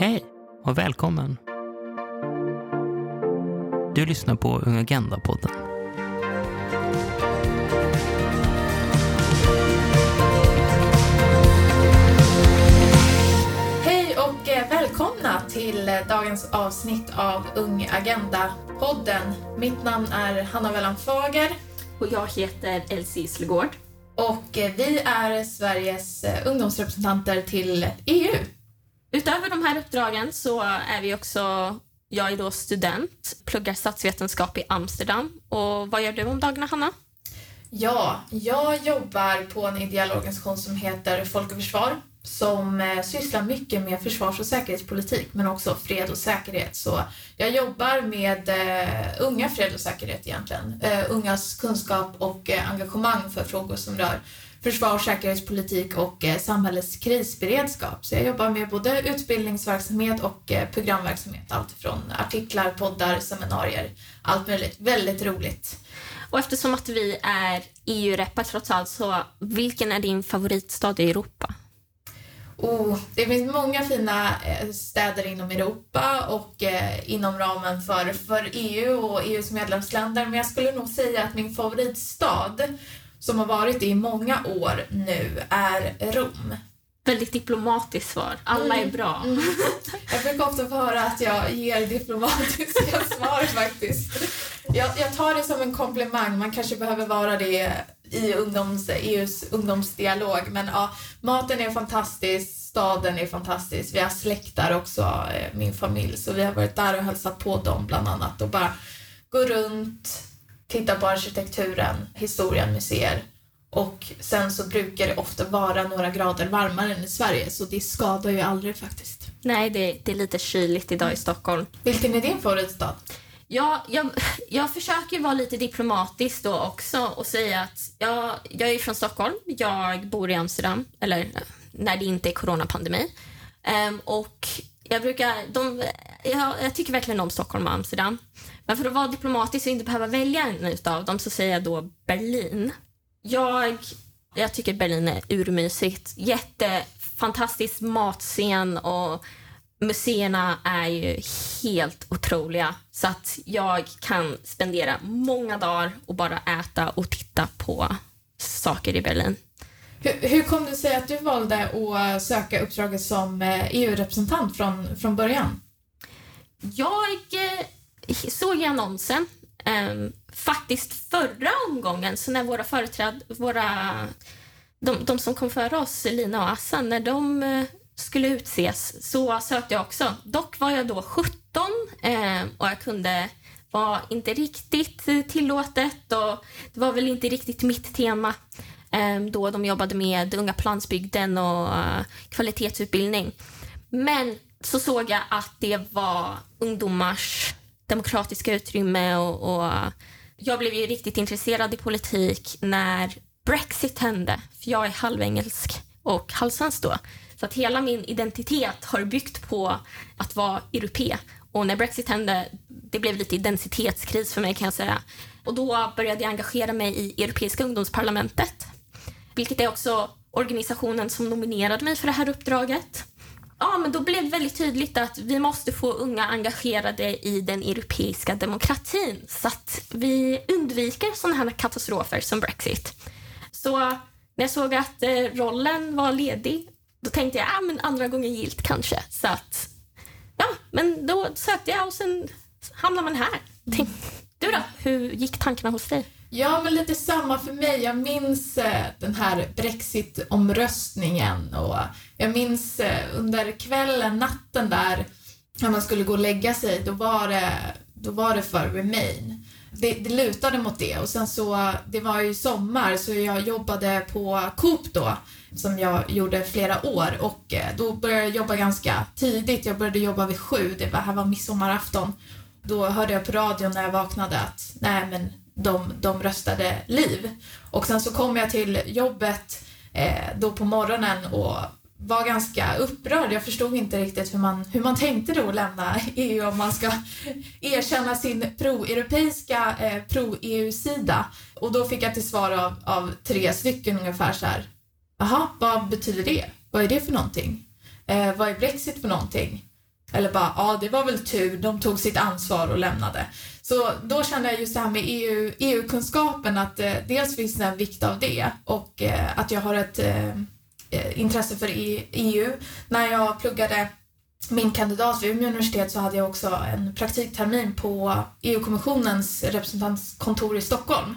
Hej och välkommen! Du lyssnar på Ung Agenda-podden. Hej och eh, välkomna till eh, dagens avsnitt av Ung Agenda-podden. Mitt namn är Hanna Wellan Fager Och jag heter Elsie Slegård. och eh, vi är Sveriges ungdomsrepresentanter till EU. Utöver de här uppdragen så är vi också, jag är då student, pluggar statsvetenskap i Amsterdam. Och vad gör du om dagarna, Hanna? Ja, jag jobbar på en ideell organisation som heter Folk och Försvar som eh, sysslar mycket med försvars och säkerhetspolitik men också fred och säkerhet. Så jag jobbar med eh, unga fred och säkerhet egentligen. Eh, ungas kunskap och eh, engagemang för frågor som rör försvar, säkerhetspolitik och eh, samhällets krisberedskap. Så jag jobbar med både utbildningsverksamhet och eh, programverksamhet. Allt från artiklar, poddar, seminarier, allt möjligt. Väldigt roligt. Och eftersom att vi är EU-reppar trots allt, så vilken är din favoritstad i Europa? Oh, det finns många fina eh, städer inom Europa och eh, inom ramen för, för EU och EUs medlemsländer, men jag skulle nog säga att min favoritstad, som har varit det i många år nu, är Rom. Väldigt diplomatiskt svar. Alla är bra. Mm. Jag brukar ofta få höra att jag ger diplomatiska svar faktiskt. Jag, jag tar det som en komplimang, man kanske behöver vara det i ungdoms, EUs ungdomsdialog, men ja, maten är fantastisk, staden är fantastisk, vi har släktar också, eh, min familj, så vi har varit där och hälsat på dem bland annat och bara gå runt, titta på arkitekturen, historien, museer. Och sen så brukar det ofta vara några grader varmare än i Sverige, så det skadar ju aldrig faktiskt. Nej, det, det är lite kyligt idag i Stockholm. Vilken är din favoritstad? Ja, jag, jag försöker vara lite diplomatisk då också och säga att jag, jag är från Stockholm, jag bor i Amsterdam, eller när det inte är coronapandemi. Ehm, och jag brukar, de, jag, jag tycker verkligen om Stockholm och Amsterdam. Men för att vara diplomatisk och inte behöva välja en utav dem så säger jag då Berlin. Jag, jag tycker Berlin är urmysigt. Jättefantastisk matscen och museerna är ju helt otroliga. Så att jag kan spendera många dagar och bara äta och titta på saker i Berlin. Hur, hur kom det sig att du valde att söka uppdraget som eh, e EU-representant från, från början? Jag eh, såg i annonsen eh, faktiskt förra omgången, så när våra företräd, våra, de, de som kom före oss, Lina och Assan, när de eh, skulle utses så sökte jag också. Dock var jag då 17 eh, och jag kunde var inte riktigt tillåtet och det var väl inte riktigt mitt tema Ehm, då de jobbade med unga på landsbygden och eh, kvalitetsutbildning. Men så såg jag att det var ungdomars demokratiska utrymme och, och eh, jag blev ju riktigt intresserad i politik när Brexit hände, för jag är halvengelsk och halvsvensk då. Så att hela min identitet har byggt på att vara europe. Och när Brexit hände, det blev lite identitetskris för mig kan jag säga. Och då började jag engagera mig i Europeiska ungdomsparlamentet. Vilket är också organisationen som nominerade mig för det här uppdraget. Ja, men då blev det väldigt tydligt att vi måste få unga engagerade i den europeiska demokratin så att vi undviker sådana här katastrofer som Brexit. Så när jag såg att eh, rollen var ledig då tänkte jag, ah, men andra gången gilt kanske. Så att, ja, men då sökte jag och sen hamnade man här. Tänk, du då? Hur gick tankarna hos dig? Ja, men lite samma för mig. Jag minns eh, den här Brexit-omröstningen och jag minns eh, under kvällen, natten där, när man skulle gå och lägga sig, då var det, då var det för Remain. Det, det lutade mot det och sen så, det var ju sommar så jag jobbade på Coop då som jag gjorde flera år och eh, då började jag jobba ganska tidigt. Jag började jobba vid sju, det var, här var midsommarafton. Då hörde jag på radion när jag vaknade att nej men de, de röstade liv. Och sen så kom jag till jobbet eh, då på morgonen och var ganska upprörd. Jag förstod inte riktigt hur man, hur man tänkte då lämna EU om man ska erkänna sin pro-europeiska, eh, pro-EU-sida. Och då fick jag till svar av, av tre stycken ungefär så här. Jaha, vad betyder det? Vad är det för någonting? Eh, vad är Brexit för någonting? eller bara, ja det var väl tur, de tog sitt ansvar och lämnade. Så då kände jag just det här med EU, EU-kunskapen att eh, dels finns det en vikt av det och eh, att jag har ett eh, eh intresse för EU. När jag pluggade min kandidat vid Umeå universitet så hade jag också en praktiktermin på EU-kommissionens representantkontor i Stockholm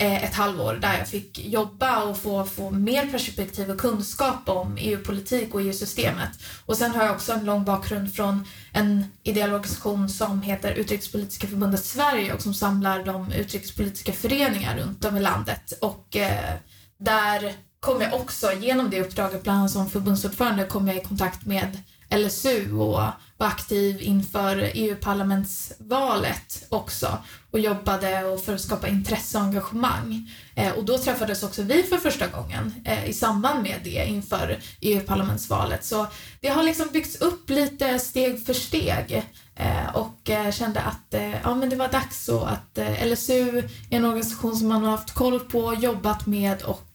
Eh, ett halvår där jag fick jobba och få, få mer perspektiv och kunskap om EU-politik och EU-systemet. Och sen har jag också en lång bakgrund från en ideell organisation som heter Utrikespolitiska förbundet Sverige och som samlar de utrikespolitiska föreningar runt om i landet. Och eh, där kom jag också, genom det uppdraget, bland annat som förbundsordförande, kom jag i kontakt med LSU och var aktiv inför EU-parlamentsvalet också och jobbade och för att skapa intresse och engagemang. Eh, och då träffades också vi för första gången eh, i samband med det inför EU-parlamentsvalet. Så det har liksom byggts upp lite steg för steg eh, och eh, kände att eh, ja, men det var dags så att eh, LSU är en organisation som man har haft koll på, jobbat med och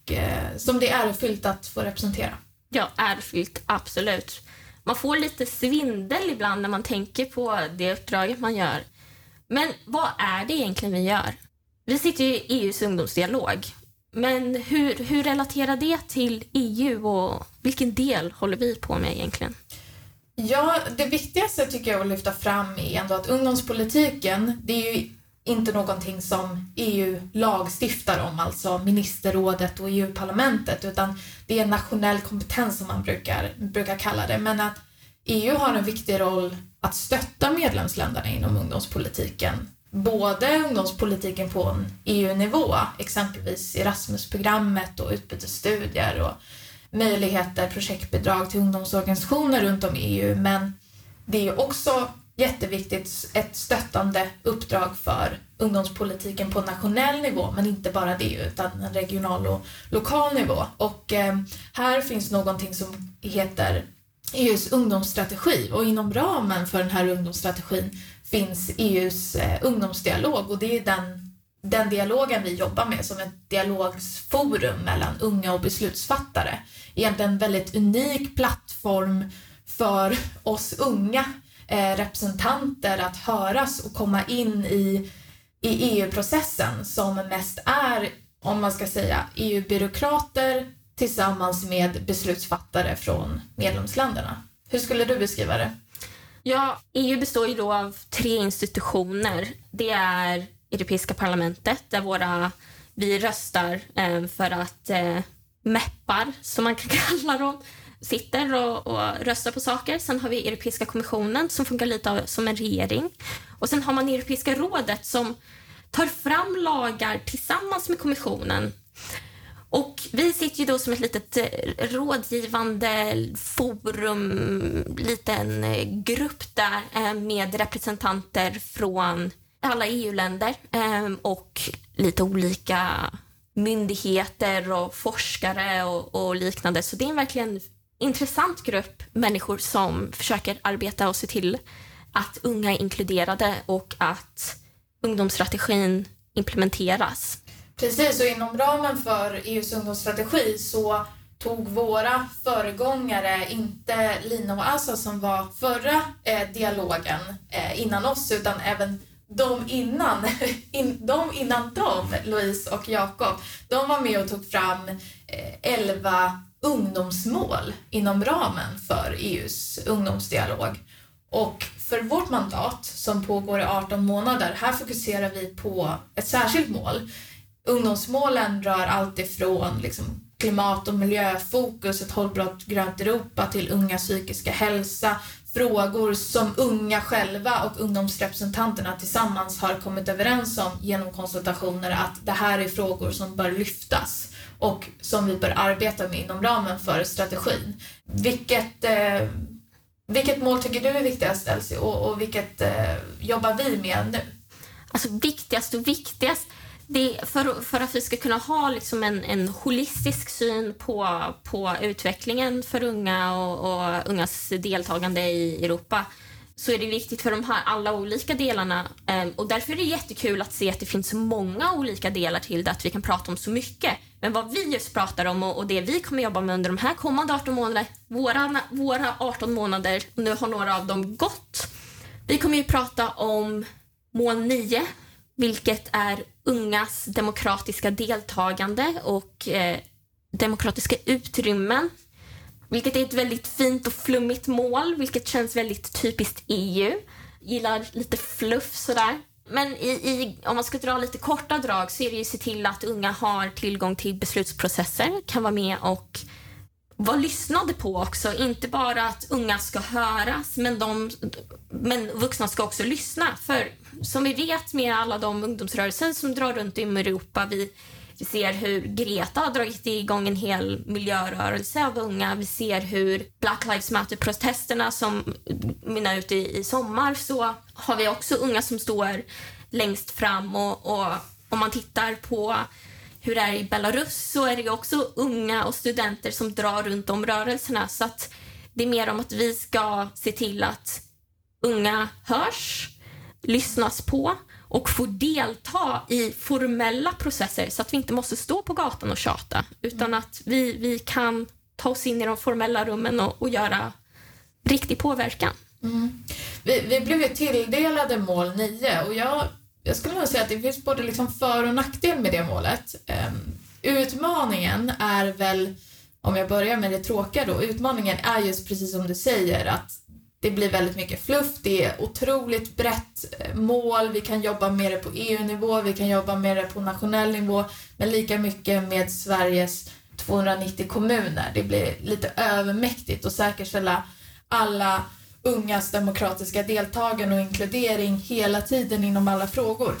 som det är ärofyllt att få representera. Ja, ärofyllt, absolut man får lite svindel ibland när man tänker på det uppdraget man gör. Men vad är det egentligen vi gör? Vi sitter ju i EUs ungdomsdialog. Men hur, hur relaterar det till EU och vilken del håller vi på med egentligen? Ja, det viktigaste tycker jag att lyfta fram är ändå att ungdomspolitiken, det är ju inte någonting som EU lagstiftar om, alltså ministerrådet och EU-parlamentet, utan det är nationell kompetens som man brukar, brukar kalla det. Men att EU har en viktig roll att stötta medlemsländerna inom ungdomspolitiken. Både ungdomspolitiken på en EU-nivå, exempelvis Erasmus-programmet och utbytesstudier och möjligheter, projektbidrag till ungdomsorganisationer runt om i EU, men det är också jätteviktigt, ett stöttande uppdrag för ungdomspolitiken på nationell nivå, men inte bara det, utan en regional och lokal nivå. Och eh, här finns någonting som heter EUs ungdomsstrategi och inom ramen för den här ungdomsstrategin finns EUs eh, ungdomsdialog och det är den, den dialogen vi jobbar med som ett dialogsforum mellan unga och beslutsfattare. Egentligen en väldigt unik plattform för oss unga Eh, representanter att höras och komma in i, i EU-processen som mest är, om man ska säga, EU-byråkrater tillsammans med beslutsfattare från medlemsländerna. Hur skulle du beskriva det? Ja, EU består ju då av tre institutioner. Det är Europeiska parlamentet där våra, vi röstar eh, för att eh, meppar, som man kan kalla dem, sitter och, och, röstar på saker. Sen har vi Europeiska kommissionen som funkar lite av, som en regering. Och sen har man Europeiska rådet som tar fram lagar tillsammans med kommissionen. Och vi sitter ju då som ett litet eh, rådgivande forum, liten eh, grupp där eh, med representanter från alla EU-länder ehm, och lite olika myndigheter och forskare och, och, liknande. Så det är verkligen intressant grupp människor som försöker arbeta och se till att unga är inkluderade och att ungdomsstrategin implementeras. Precis, och inom ramen för EUs ungdomsstrategi så tog våra föregångare, inte Lina och Assa som var förra eh, dialogen eh, innan oss, utan även de innan, in, de innan dem, Louise och Jakob, de var med och tog fram eh, 11 ungdomsmål inom ramen för EUs ungdomsdialog. Och för vårt mandat, som pågår i 18 månader, här fokuserar vi på ett särskilt mål ungdomsmålen rör allt ifrån liksom, klimat och miljöfokus, ett hållbart grönt Europa till unga psykiska hälsa, frågor som unga själva och ungdomsrepresentanterna tillsammans har kommit överens om genom konsultationer att det här är frågor som bör lyftas och som vi bör arbeta med inom ramen för strategin. Vilket, eh, vilket mål tycker du är viktigast Elsie och, och vilket eh, jobbar vi med nu? Alltså viktigast och viktigast det, för, för att vi ska kunna ha liksom en, en holistisk syn på, på utvecklingen för unga och, och ungas deltagande i Europa så är det viktigt för de här alla olika delarna. Ehm, och Därför är det jättekul att se att det finns så många olika delar till det, att vi kan prata om så mycket. Men vad vi just pratar om och, och det vi kommer jobba med under de här kommande 18 månaderna, våra, våra 18 månader, nu har några av dem gått. Vi kommer ju prata om mål 9, vilket är ungas demokratiska deltagande och eh, demokratiska utrymmen. Vilket är ett väldigt fint och flummigt mål, vilket känns väldigt typiskt EU. Gillar lite fluff sådär. Men i, i, om man ska dra lite korta drag så är det ju se till att unga har tillgång till beslutsprocesser, kan vara med och vara lyssnade på också. Inte bara att unga ska höras, men, de, men vuxna ska också lyssna. För som vi vet med alla de ungdomsrörelser som drar runt i Europa, vi, vi ser hur Greta har dragit igång en hel miljörörelse av unga. Vi ser hur Black Lives Matter-protesterna som mynnar ut i, i sommar så har vi också unga som står längst fram. Och, och om man tittar på hur det är i Belarus så är det också unga och studenter som drar runt om rörelserna. Så att det är mer om att vi ska se till att unga hörs, lyssnas på och får delta i formella processer så att vi inte måste stå på gatan och tjata utan att vi, vi kan ta oss in i de formella rummen och, och göra riktig påverkan. Mm. Vi, vi blev ju tilldelade mål 9 och jag, jag skulle nog säga att det finns både liksom för och nackdel med det målet. Um, utmaningen är väl, om jag börjar med det tråkiga då, utmaningen är just precis som du säger att det blir väldigt mycket fluff, det är otroligt brett eh, mål, vi kan jobba med det på EU-nivå, vi kan jobba med det på nationell nivå, men lika mycket med Sveriges 290 kommuner. Det blir lite övermäktigt att säkerställa alla ungas demokratiska deltagande och inkludering hela tiden inom alla frågor.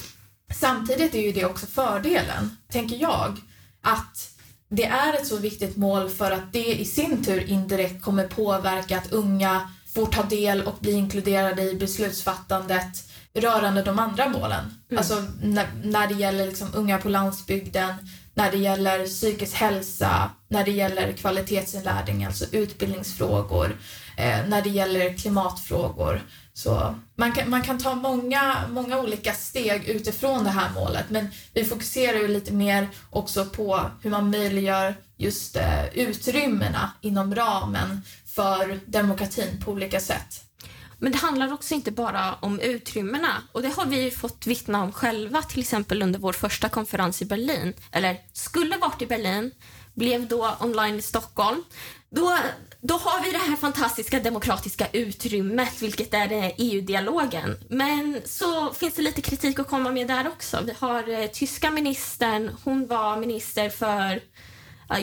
Samtidigt är ju det också fördelen, tänker jag, att det är ett så viktigt mål för att det i sin tur indirekt kommer påverka att unga får ta del och bli inkluderade i beslutsfattandet rörande de andra målen. Mm. Alltså när, när det gäller liksom unga på landsbygden, när det gäller psykisk hälsa, när det gäller kvalitetsinlärning, alltså utbildningsfrågor, eh, när det gäller klimatfrågor. Så man kan, man kan ta många, många olika steg utifrån det här målet, men vi fokuserar ju lite mer också på hur man möjliggör just eh, utrymmena inom ramen för demokratin på olika sätt. Men det handlar också inte bara om utrymmena. Och Det har vi fått vittna om själva, till exempel under vår första konferens i Berlin. Eller skulle varit i Berlin, blev då online i Stockholm. Då, då har vi det här fantastiska demokratiska utrymmet, vilket är eh, e EU-dialogen. Men så finns det lite kritik att komma med där också. Vi har eh, tyska ministern, hon var minister för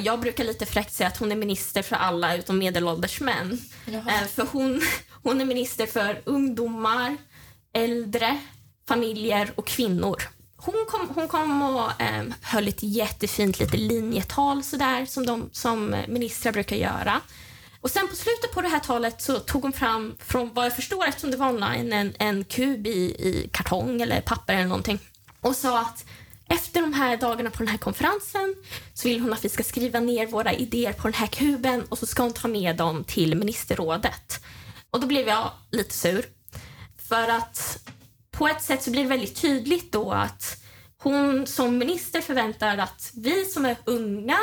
jag brukar lite fräckt säga att hon är minister för alla utom medelålders män. Eh, för hon, hon är minister för ungdomar, äldre, familjer och kvinnor. Hon kom, hon kom och eh, höll ett jättefint lite linjetal sådär, som, de, som ministrar brukar göra. Och sen på slutet på det här talet så tog hon fram, från vad jag förstår eftersom det var online, en, en kub i, i kartong eller papper eller någonting och sa att efter de här dagarna på den här konferensen så vill hon att vi ska skriva ner våra idéer på den här kuben och så ska hon ta med dem till ministerrådet. Och då blev jag lite sur. För att på ett sätt så blir det väldigt tydligt då att hon som minister förväntar att vi som är unga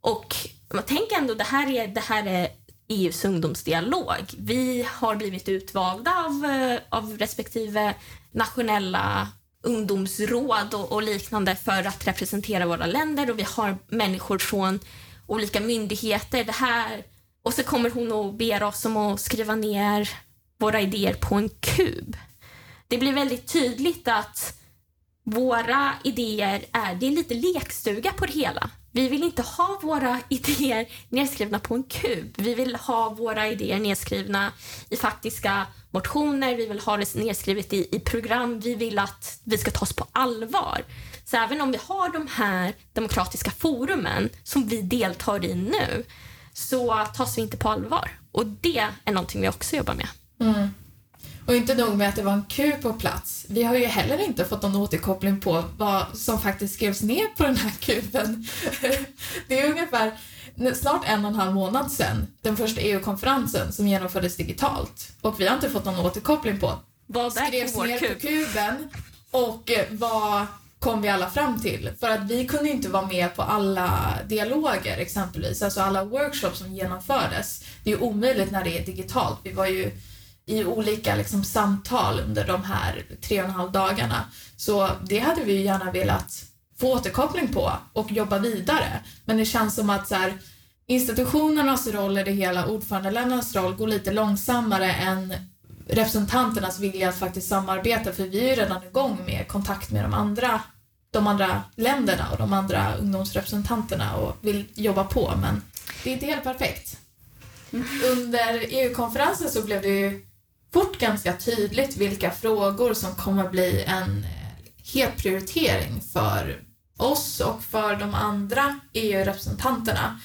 och man tänker ändå det här är, det här är EUs ungdomsdialog. Vi har blivit utvalda av, eh, av respektive nationella ungdomsråd och, och, liknande för att representera våra länder och vi har människor från olika myndigheter. Det här, och så kommer hon och ber oss om att skriva ner våra idéer på en kub. Det blir väldigt tydligt att våra idéer är, det är lite lekstuga på det hela. Vi vill inte ha våra idéer nedskrivna på en kub. Vi vill ha våra idéer nedskrivna i faktiska motioner, vi vill ha det nedskrivet i, i program, vi vill att vi ska tas på allvar. Så även om vi har de här demokratiska forumen som vi deltar i nu så tas vi inte på allvar. Och det är någonting vi också jobbar med. Mm. Och inte nog med att det var en kö på plats. Vi har ju heller inte fått någon återkoppling på vad som faktiskt skrevs ner på den här kuben. Det är ungefär snart en och en halv månad sedan, den första EU-konferensen som genomfördes digitalt. Och vi har inte fått någon återkoppling på vad skrevs ner kub? på kuben och vad, kom vi alla fram till. För att vi kunde inte vara med på alla dialoger exempelvis, alltså alla workshops som genomfördes. Det är ju omöjligt när det är digitalt. Vi var ju i olika liksom, samtal under de här tre och en halv dagarna. Så det hade vi ju gärna velat få återkoppling på och jobba vidare. Men det känns som att så här, institutionernas roll i det hela, ordförandeländernas roll, går lite långsammare än representanternas vilja att faktiskt samarbeta för vi är ju redan igång med kontakt med de andra, de andra länderna och de andra ungdomsrepresentanterna och vill jobba på men det är inte helt perfekt. Under EU-konferensen så blev det ju fort ganska tydligt vilka frågor som kommer bli en eh, het prioritering för oss och för de andra EU-representanterna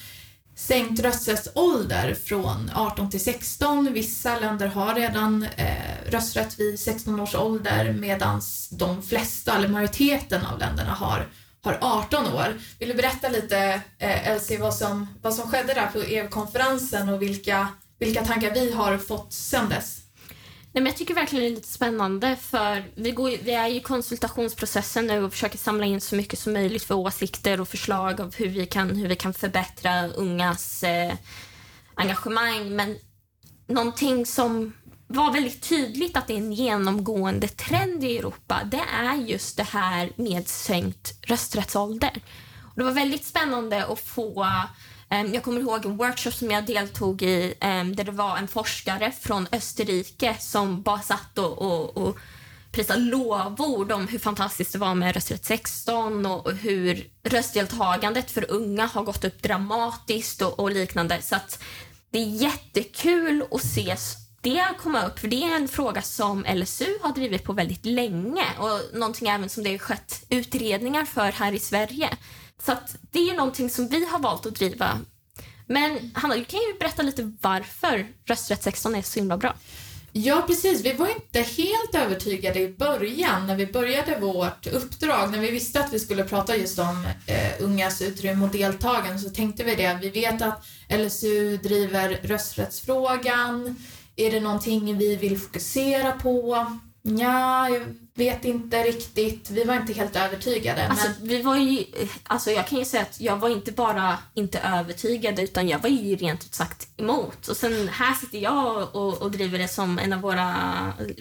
sänkt rösträttsålder från 18 till 16. Vissa länder har redan eh, rösträtt vid 16 års ålder medan de flesta, eller majoriteten av länderna har, har 18 år. Vill du berätta lite, eh, Elsie, vad som, vad som skedde där på EU-konferensen och vilka, vilka tankar vi har fått sedan dess? Nej, men jag tycker verkligen det är lite spännande för vi, går, vi är i konsultationsprocessen nu och försöker samla in så mycket som möjligt för åsikter och förslag av hur vi kan, hur vi kan förbättra ungas eh, engagemang. Men någonting som var väldigt tydligt att det är en genomgående trend i Europa, det är just det här med sänkt rösträttsålder. Och det var väldigt spännande att få Ehm, jag kommer ihåg en workshop som jag deltog i ehm, där det var en forskare från Österrike som bara satt och, och, och prisade lovord om hur fantastiskt det var med rösträtt 16 och, hur röstdeltagandet för unga har gått upp dramatiskt och, och liknande. Så att det är jättekul att se det komma upp, för det är en fråga som LSU har drivit på väldigt länge och någonting även som det har skett utredningar för här i Sverige. Så det är någonting som vi har valt att driva. Men Hanna, du kan ju berätta lite varför rösträtt 16 är så himla bra. Ja, precis. Vi var inte helt övertygade i början när vi började vårt uppdrag. När vi visste att vi skulle prata just om eh, ungas utrymme och deltagande så tänkte vi det. Vi vet att LSU driver rösträttsfrågan. Är det någonting vi vill fokusera på? Ja, jag vet inte riktigt. Vi var inte helt övertygade. Alltså, men... vi var ju, alltså jag kan ju säga att jag var inte bara inte övertygad utan jag var ju rent ut sagt emot. Och sen här sitter jag och, och driver det som en av våra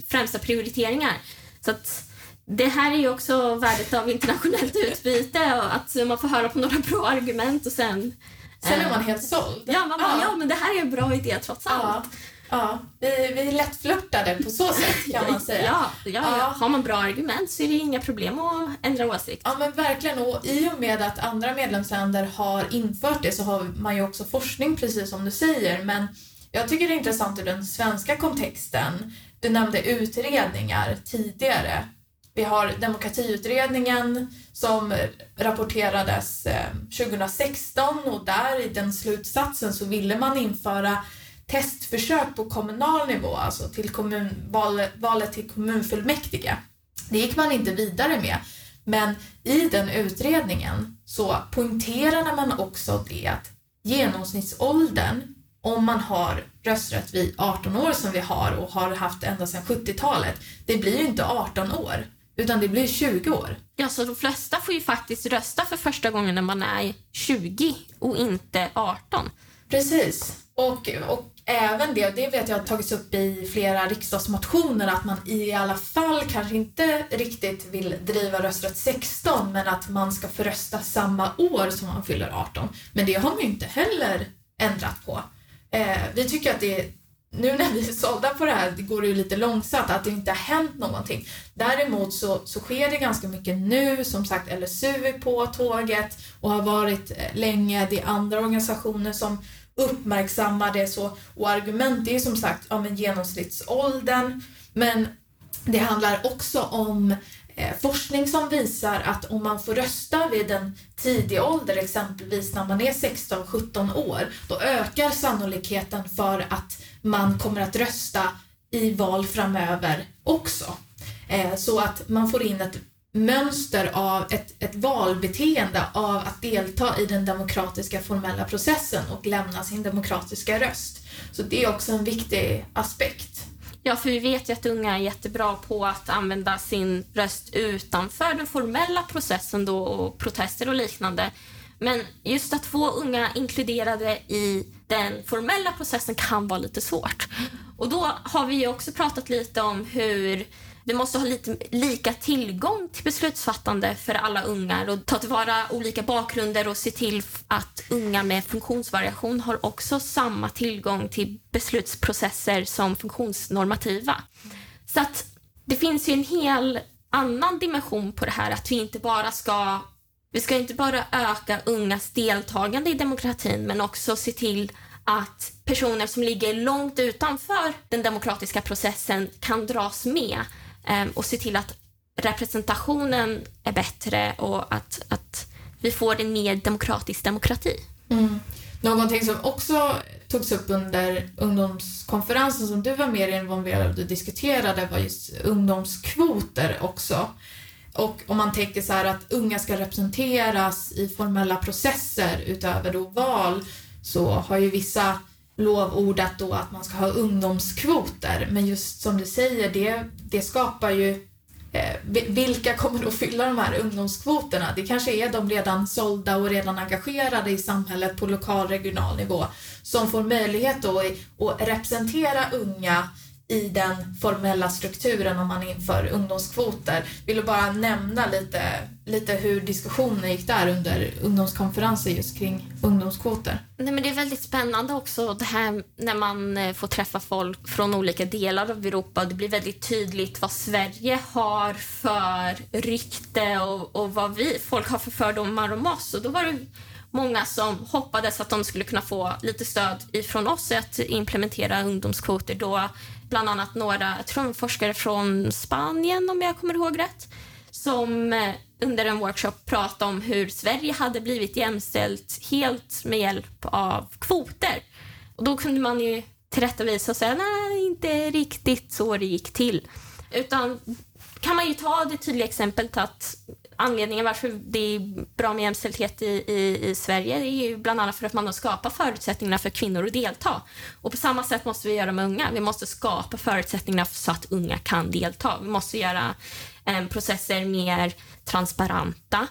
främsta prioriteringar. Så att det här är ju också värdet av internationellt utbyte och att man får höra på några bra argument och sen... Sen är man helt såld. Ja, man bara, ja. ja men det här är en bra idé trots allt. Ja. Ja, vi, vi är lättflörtade på så sätt kan man säga. Ja, ja, ja. Har man bra argument så är det inga problem att ändra åsikt. Ja, men verkligen. Och i och med att andra medlemsländer har infört det så har man ju också forskning, precis som du säger. Men jag tycker det är intressant i den svenska kontexten. Du nämnde utredningar tidigare. Vi har demokratiutredningen som rapporterades 2016 eh, och där i den slutsatsen så ville man införa testförsök på kommunal nivå, alltså till kommun, val, valet till kommunfullmäktige. Det gick man inte vidare med. Men i den utredningen så poängterade man också det att genomsnittsåldern om man har rösträtt vid 18 år som vi har och har haft ända sedan 70-talet, det blir ju inte 18 år utan det blir 20 år. Ja, så de flesta får ju faktiskt rösta för första gången när man är 20 och inte 18. Precis. Och, och även det, det vet jag har tagits upp i flera riksdagsmotioner, att man i alla fall kanske inte riktigt vill driva rösträtt 16, men att man ska få rösta samma år som man fyller 18. Men det har man ju inte heller ändrat på. Eh, vi tycker att det nu när vi är sålda på det här det går det ju lite långsamt, att det inte har hänt någonting. Däremot så, så sker det ganska mycket nu. Som sagt, LSU är på tåget och har varit eh, länge. Det är andra organisationer som uppmärksamma det så. Och argument är som sagt ja, men genomsnittsåldern. Men det handlar också om eh, forskning som visar att om man får rösta vid en tidig ålder, exempelvis när man är 16-17 år, då ökar sannolikheten för att man kommer att rösta i val framöver också. Eh, så att man får in ett mönster av ett, ett valbeteende av att delta i den demokratiska formella processen och lämna sin demokratiska röst. Så det är också en viktig aspekt. Ja, för vi vet ju att unga är jättebra på att använda sin röst utanför den formella processen då och protester och liknande. Men just att få unga inkluderade i den formella processen kan vara lite svårt. Och då har vi ju också pratat lite om hur vi måste ha lite lika tillgång till beslutsfattande för alla ungar och ta tillvara olika bakgrunder och se till att unga med funktionsvariation har också samma tillgång till beslutsprocesser som funktionsnormativa. Så att det finns ju en hel annan dimension på det här, att vi inte bara ska vi ska inte bara öka ungas deltagande i demokratin men också se till att personer som ligger långt utanför den demokratiska processen kan dras med Ehm, och se till att representationen är bättre och att, att vi får en mer demokratisk demokrati. Mm. Någonting som också togs upp under ungdomskonferensen som du var mer involverad och diskuterade var just ungdomskvoter också. Och om man tänker så här att unga ska representeras i formella processer utöver då val så har ju vissa lovordat då att man ska ha ungdomskvoter. Men just som du säger, det, det skapar ju eh, vilka kommer att fylla de här ungdomskvoterna? Det kanske är de redan sålda och redan engagerade i samhället på lokal, regional nivå som får möjlighet då att representera unga i den formella strukturen om man inför ungdomskvoter. Vill du bara nämna lite, lite hur diskussionen gick där under ungdomskonferensen just kring ungdomskvoter? Nej, men det är väldigt spännande också det här när man eh, får träffa folk från olika delar av Europa. Det blir väldigt tydligt vad Sverige har för rykte och, och vad vi, folk har för fördomar om oss. Och då var det många som hoppades att de skulle kunna få lite stöd ifrån oss att implementera ungdomskvoter. Då bland annat några tror forskare från Spanien, om jag kommer ihåg rätt, som eh, under en workshop pratade om hur Sverige hade blivit jämställt helt med hjälp av kvoter. Och Då kunde man ju tillrättavisa och säga nej, inte riktigt så det gick till. Utan kan man ju ta det tydliga exemplet att anledningen varför det är bra med jämställdhet i, i, i Sverige är ju bland annat för att man har skapat förutsättningarna för kvinnor att delta. Och på samma sätt måste vi göra med unga. Vi måste skapa förutsättningarna så att unga kan delta. Vi måste göra eh, processer mer transparenta.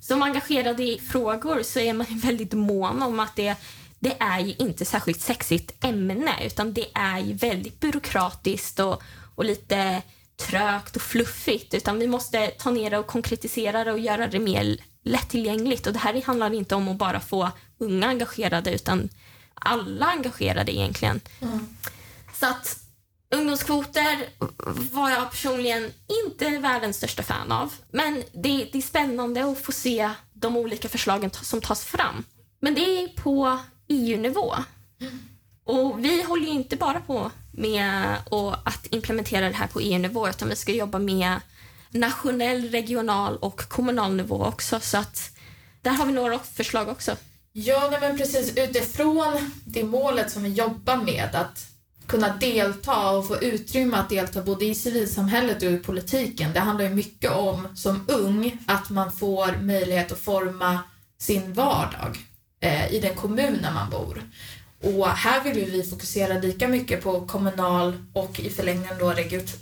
Som engagerad i frågor så är man väldigt mån om att det det är ju inte särskilt sexigt ämne utan det är ju väldigt byråkratiskt och, och lite trögt och fluffigt utan vi måste ta ner det och konkretisera det och göra det mer lättillgängligt. Och det här handlar inte om att bara få unga engagerade utan alla engagerade egentligen. Mm. Så att ungdomskvoter var jag personligen inte världens största fan av. Men det, det är spännande att få se de olika förslagen som tas fram. Men det är på EU-nivå. Mm. Och vi håller ju inte bara på med att implementera det här på EU-nivå utan vi ska jobba med nationell, regional och kommunal nivå också. Så att där har vi några förslag också. Ja, nej men precis. Utifrån det målet som vi jobbar med, att kunna delta och få utrymme att delta både i civilsamhället och i politiken. Det handlar ju mycket om, som ung, att man får möjlighet att forma sin vardag eh, i den kommunen man bor. Och här vill vi fokusera lika mycket på kommunal och i förlängningen då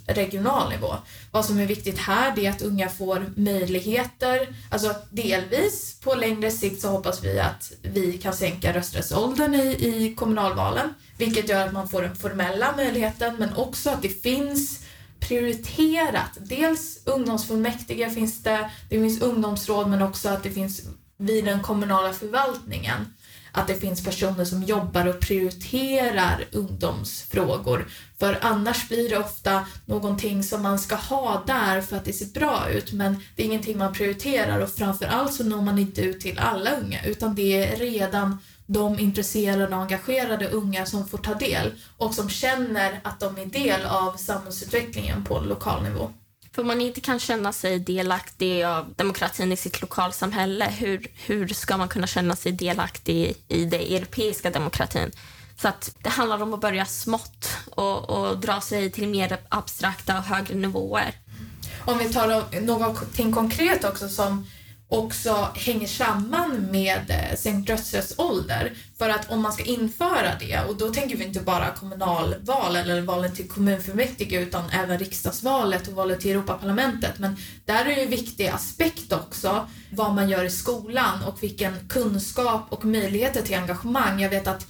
regional nivå. Vad som är viktigt här är att unga får möjligheter, alltså delvis på längre sikt så hoppas vi att vi kan sänka rösträttsåldern i, i kommunalvalen, vilket gör att man får den formella möjligheten, men också att det finns prioriterat. Dels ungdomsfullmäktige finns det, det finns ungdomsråd, men också att det finns vid den kommunala förvaltningen att det finns personer som jobbar och prioriterar ungdomsfrågor. För annars blir det ofta någonting som man ska ha där för att det ser bra ut, men det är ingenting man prioriterar och framförallt så når man inte ut till alla unga, utan det är redan de intresserade och engagerade unga som får ta del och som känner att de är del av samhällsutvecklingen på lokal nivå. För man inte kan känna sig delaktig av demokratin i sitt lokalsamhälle, hur, hur ska man kunna känna sig delaktig i den europeiska demokratin? Så att det handlar om att börja smått och, och dra sig till mer abstrakta och högre nivåer. Om vi tar någonting konkret också som också hänger samman med eh, sänkt rösträttsålder. För att om man ska införa det, och då tänker vi inte bara kommunalval eller valen till kommunfullmäktige utan även riksdagsvalet och valet till Europaparlamentet. Men där är det en viktig aspekt också vad man gör i skolan och vilken kunskap och möjligheter till engagemang. Jag vet att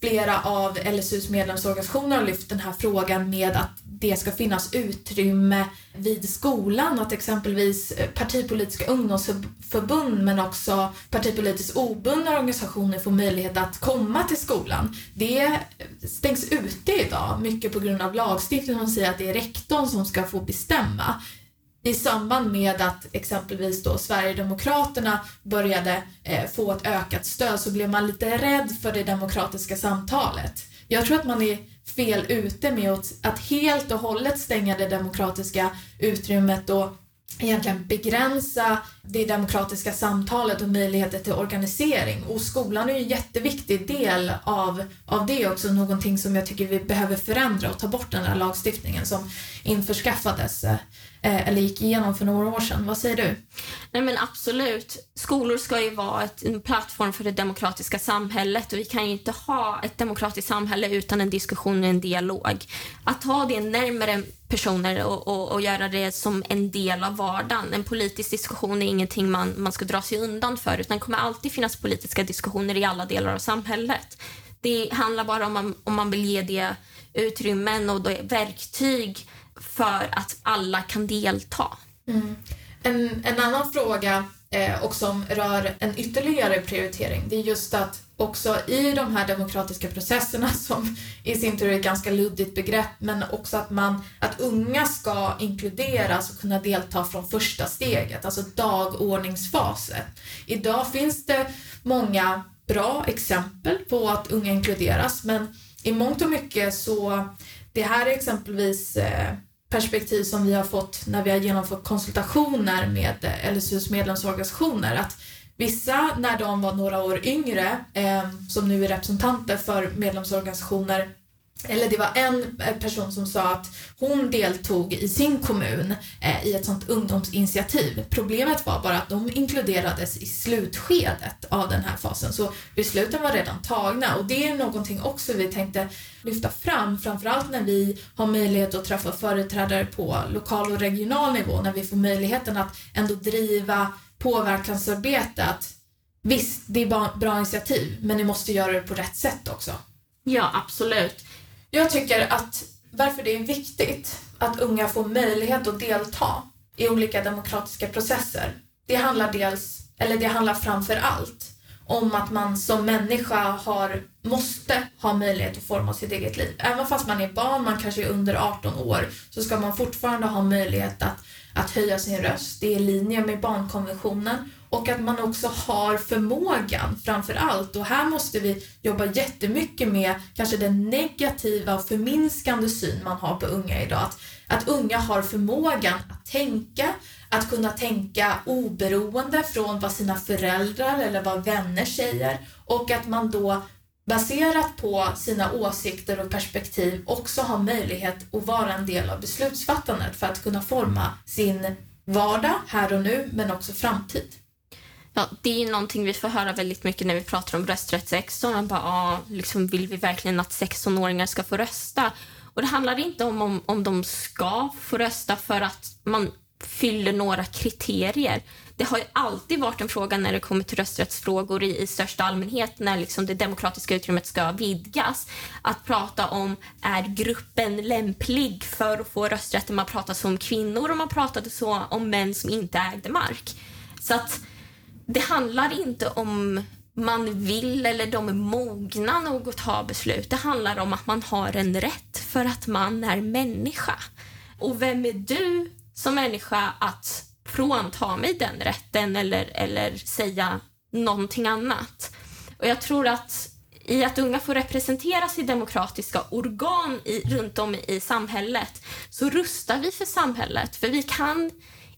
flera av LSUs medlemsorganisationer har lyft den här frågan med att det ska finnas utrymme vid skolan, att exempelvis eh, partipolitiska ungdomsförbund men också partipolitiskt obundna organisationer får möjlighet att komma till skolan. Det eh, stängs ute idag, mycket på grund av lagstiftningen som säger att det är rektorn som ska få bestämma i samband med att exempelvis då Sverigedemokraterna började eh, få ett ökat stöd så blev man lite rädd för det demokratiska samtalet. Jag tror att man är fel ute med att, att helt och hållet stänga det demokratiska utrymmet och egentligen begränsa det demokratiska samtalet och möjligheter till organisering. Och skolan är ju en jätteviktig del av, av det också, någonting som jag tycker vi behöver förändra och ta bort den här lagstiftningen som införskaffades eh, Eh, eller gick igenom för några år sedan. Vad säger du? Nej men absolut. Skolor ska ju vara ett, en plattform för det demokratiska samhället och vi kan ju inte ha ett demokratiskt samhälle utan en diskussion och en dialog. Att ta det närmare personer och, och, och, göra det som en del av vardagen. En politisk diskussion är ingenting man, man ska dra sig undan för utan det kommer alltid finnas politiska diskussioner i alla delar av samhället. Det handlar bara om man, om man vill ge det utrymmen och verktyg för att alla kan delta. Mm. En, en annan fråga eh, och som rör en ytterligare prioritering, det är just att också i de här demokratiska processerna som i sin tur är ett ganska luddigt begrepp, men också att man, att unga ska inkluderas och kunna delta från första steget, alltså dagordningsfasen. Idag finns det många bra exempel på att unga inkluderas, men i mångt och mycket så det här är exempelvis eh, perspektiv som vi har fått när vi har genomfört konsultationer med LSUs medlemsorganisationer. Att vissa, när de var några år yngre, eh, som nu är representanter för medlemsorganisationer, eller det var en eh, person som sa att hon deltog i sin kommun eh, i ett sånt ungdomsinitiativ. Problemet var bara att de inkluderades i slutskedet av den här fasen, så besluten var redan tagna och det är någonting också vi tänkte lyfta fram, framförallt när vi har möjlighet att träffa företrädare på lokal och regional nivå, när vi får möjligheten att ändå driva påverkansarbete. Att visst, det är bra initiativ, men ni måste göra det på rätt sätt också. Ja, absolut. Jag tycker att varför det är viktigt att unga får möjlighet att delta i olika demokratiska processer, det handlar dels, eller det handlar framför allt om att man som människa har, måste ha möjlighet att forma sitt eget liv. Även fast man är barn, man kanske är under 18 år, så ska man fortfarande ha möjlighet att, att höja sin röst. Det är i linje med barnkonventionen och att man också har förmågan framför allt. Och här måste vi jobba jättemycket med kanske den negativa och förminskande syn man har på unga idag. Att, att unga har förmågan att tänka, att kunna tänka oberoende från vad sina föräldrar eller vad vänner säger och att man då baserat på sina åsikter och perspektiv också har möjlighet att vara en del av beslutsfattandet för att kunna forma sin vardag här och nu men också framtid. Ja, det är någonting vi får höra väldigt mycket när vi pratar om rösträtt 16. Man bara, ah, liksom, vill vi verkligen att 16-åringar ska få rösta? Och Det handlar inte om, om, om de ska få rösta för att man fyller några kriterier. Det har ju alltid varit en fråga när det kommer till rösträttsfrågor i, i största allmänhet, när liksom det demokratiska utrymmet ska vidgas. Att prata om, är gruppen lämplig för att få rösträtt? Man pratade så om kvinnor och man pratade så om män som inte ägde mark. Så att det handlar inte om man vill eller de är mogna nog att ta beslut. Det handlar om att man har en rätt för att man är människa. Och vem är du som människa att frånta mig den rätten eller, eller säga någonting annat? Och jag tror att i att unga får representeras i demokratiska organ i, runt om i samhället så rustar vi för samhället. För vi kan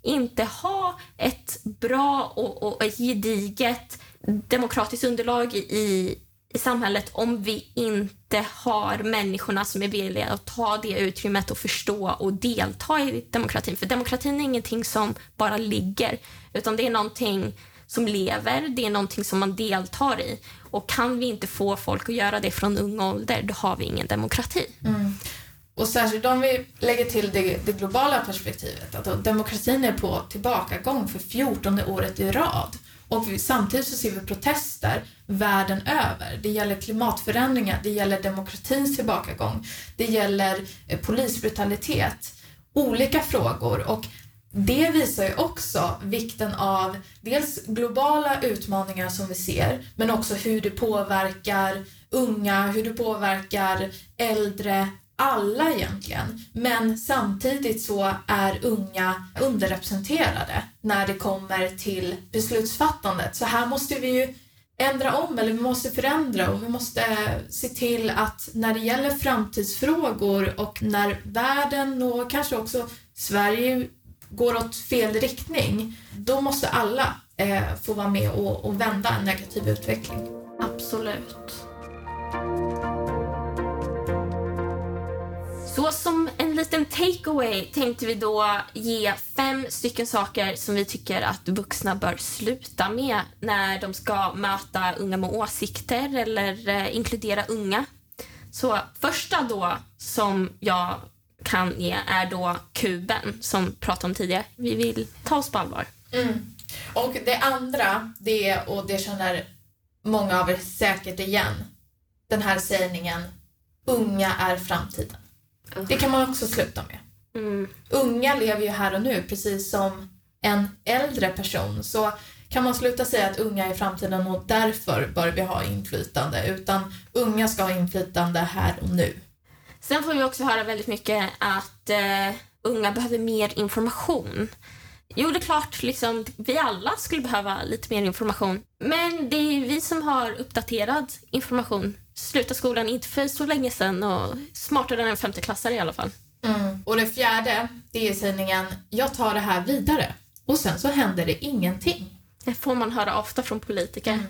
inte ha ett bra och, och ett gediget demokratiskt underlag i, i samhället om vi inte har människorna som är villiga att ta det utrymmet och förstå och delta i demokratin. För demokratin är ingenting som bara ligger, utan det är någonting som lever, det är någonting som man deltar i. Och kan vi inte få folk att göra det från ung ålder, då har vi ingen demokrati. Mm. Och särskilt om vi lägger till det, det globala perspektivet, att demokratin är på tillbakagång för 14 året i rad. Och vi, samtidigt så ser vi protester världen över. Det gäller klimatförändringar, det gäller demokratins tillbakagång, det gäller eh, polisbrutalitet. Olika frågor och det visar ju också vikten av dels globala utmaningar som vi ser, men också hur det påverkar unga, hur det påverkar äldre, alla egentligen. Men samtidigt så är unga underrepresenterade när det kommer till beslutsfattandet. Så här måste vi ju ändra om eller vi måste förändra och vi måste se till att när det gäller framtidsfrågor och när världen och kanske också Sverige går åt fel riktning, då måste alla eh, få vara med och, och vända en negativ utveckling. Absolut. Så som en liten takeaway tänkte vi då ge fem stycken saker som vi tycker att vuxna bör sluta med när de ska möta unga med åsikter eller eh, inkludera unga. Så första då som jag kan ge är då kuben som pratade om tidigare. Vi vill ta oss på allvar. Mm. Och det andra, det och det känner många av er säkert igen, den här sägningen unga är framtiden. Det kan man också sluta med. Mm. Unga lever ju här och nu, precis som en äldre person. Så kan man sluta säga att unga är framtiden och därför bör vi ha inflytande, utan unga ska ha inflytande här och nu. Sen får vi också höra väldigt mycket att eh, unga behöver mer information. Jo, det är klart, liksom, vi alla skulle behöva lite mer information. Men det är vi som har uppdaterad information. Sluta skolan inte för så länge sedan och smartare än en femteklassare i alla fall. Mm. Och det fjärde, det är sägningen “Jag tar det här vidare” och sen så händer det ingenting. Det får man höra ofta från politiker. Mm.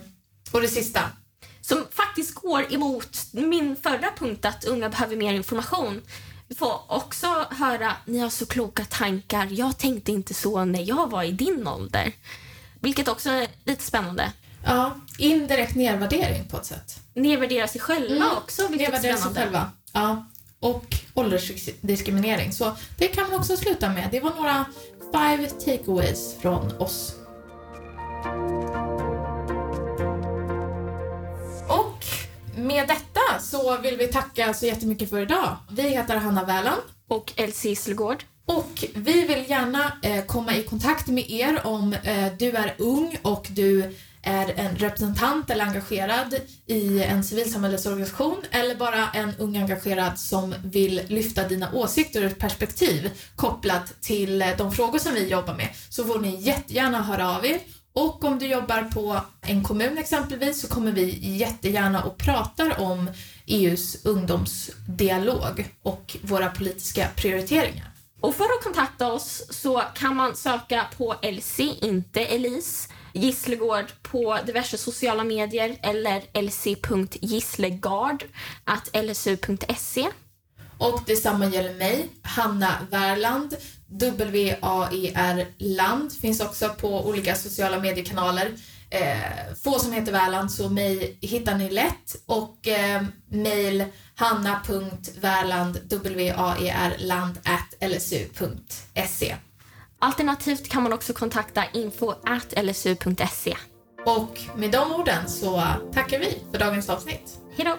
Och det sista, som faktiskt går emot min förra punkt att unga behöver mer information. Får också höra ni har så kloka tankar. Jag tänkte inte så när jag var i din ålder. Vilket också är lite spännande. Ja, indirekt nedvärdering på ett sätt. Nedvärdera sig själva mm. också, vilket nedvärdera. Sig själva. Ja, och åldersdiskriminering. Så det kan man också sluta med. Det var några five takeaways från oss. med detta så vill vi tacka så jättemycket för idag. Vi heter Hanna Wärland. Och Elsie Isselgård. Och vi vill gärna eh, komma i kontakt med er om eh, du är ung och du är en representant eller engagerad i en civilsamhällesorganisation eller bara en ung engagerad som vill lyfta dina åsikter och perspektiv kopplat till eh, de frågor som vi jobbar med så får ni jättegärna höra av er och om du jobbar på en kommun exempelvis så kommer vi jättegärna och pratar om EUs ungdomsdialog och våra politiska prioriteringar. Och för att kontakta oss så kan man söka på Elsie, inte Elise, Gisslegård på diverse sociala medier eller lc.gisslegard.lsu.se. Och detsamma gäller mig, Hanna Wärland, W-A-E-R Land, finns också på olika sociala mediekanaler. Eh, få som heter Värland, så mig hittar ni lätt. Och eh, mail hanna.värland, lsu.se. Alternativt kan man också kontakta info at lsu.se. Och med de orden så tackar vi för dagens avsnitt. Hejdå!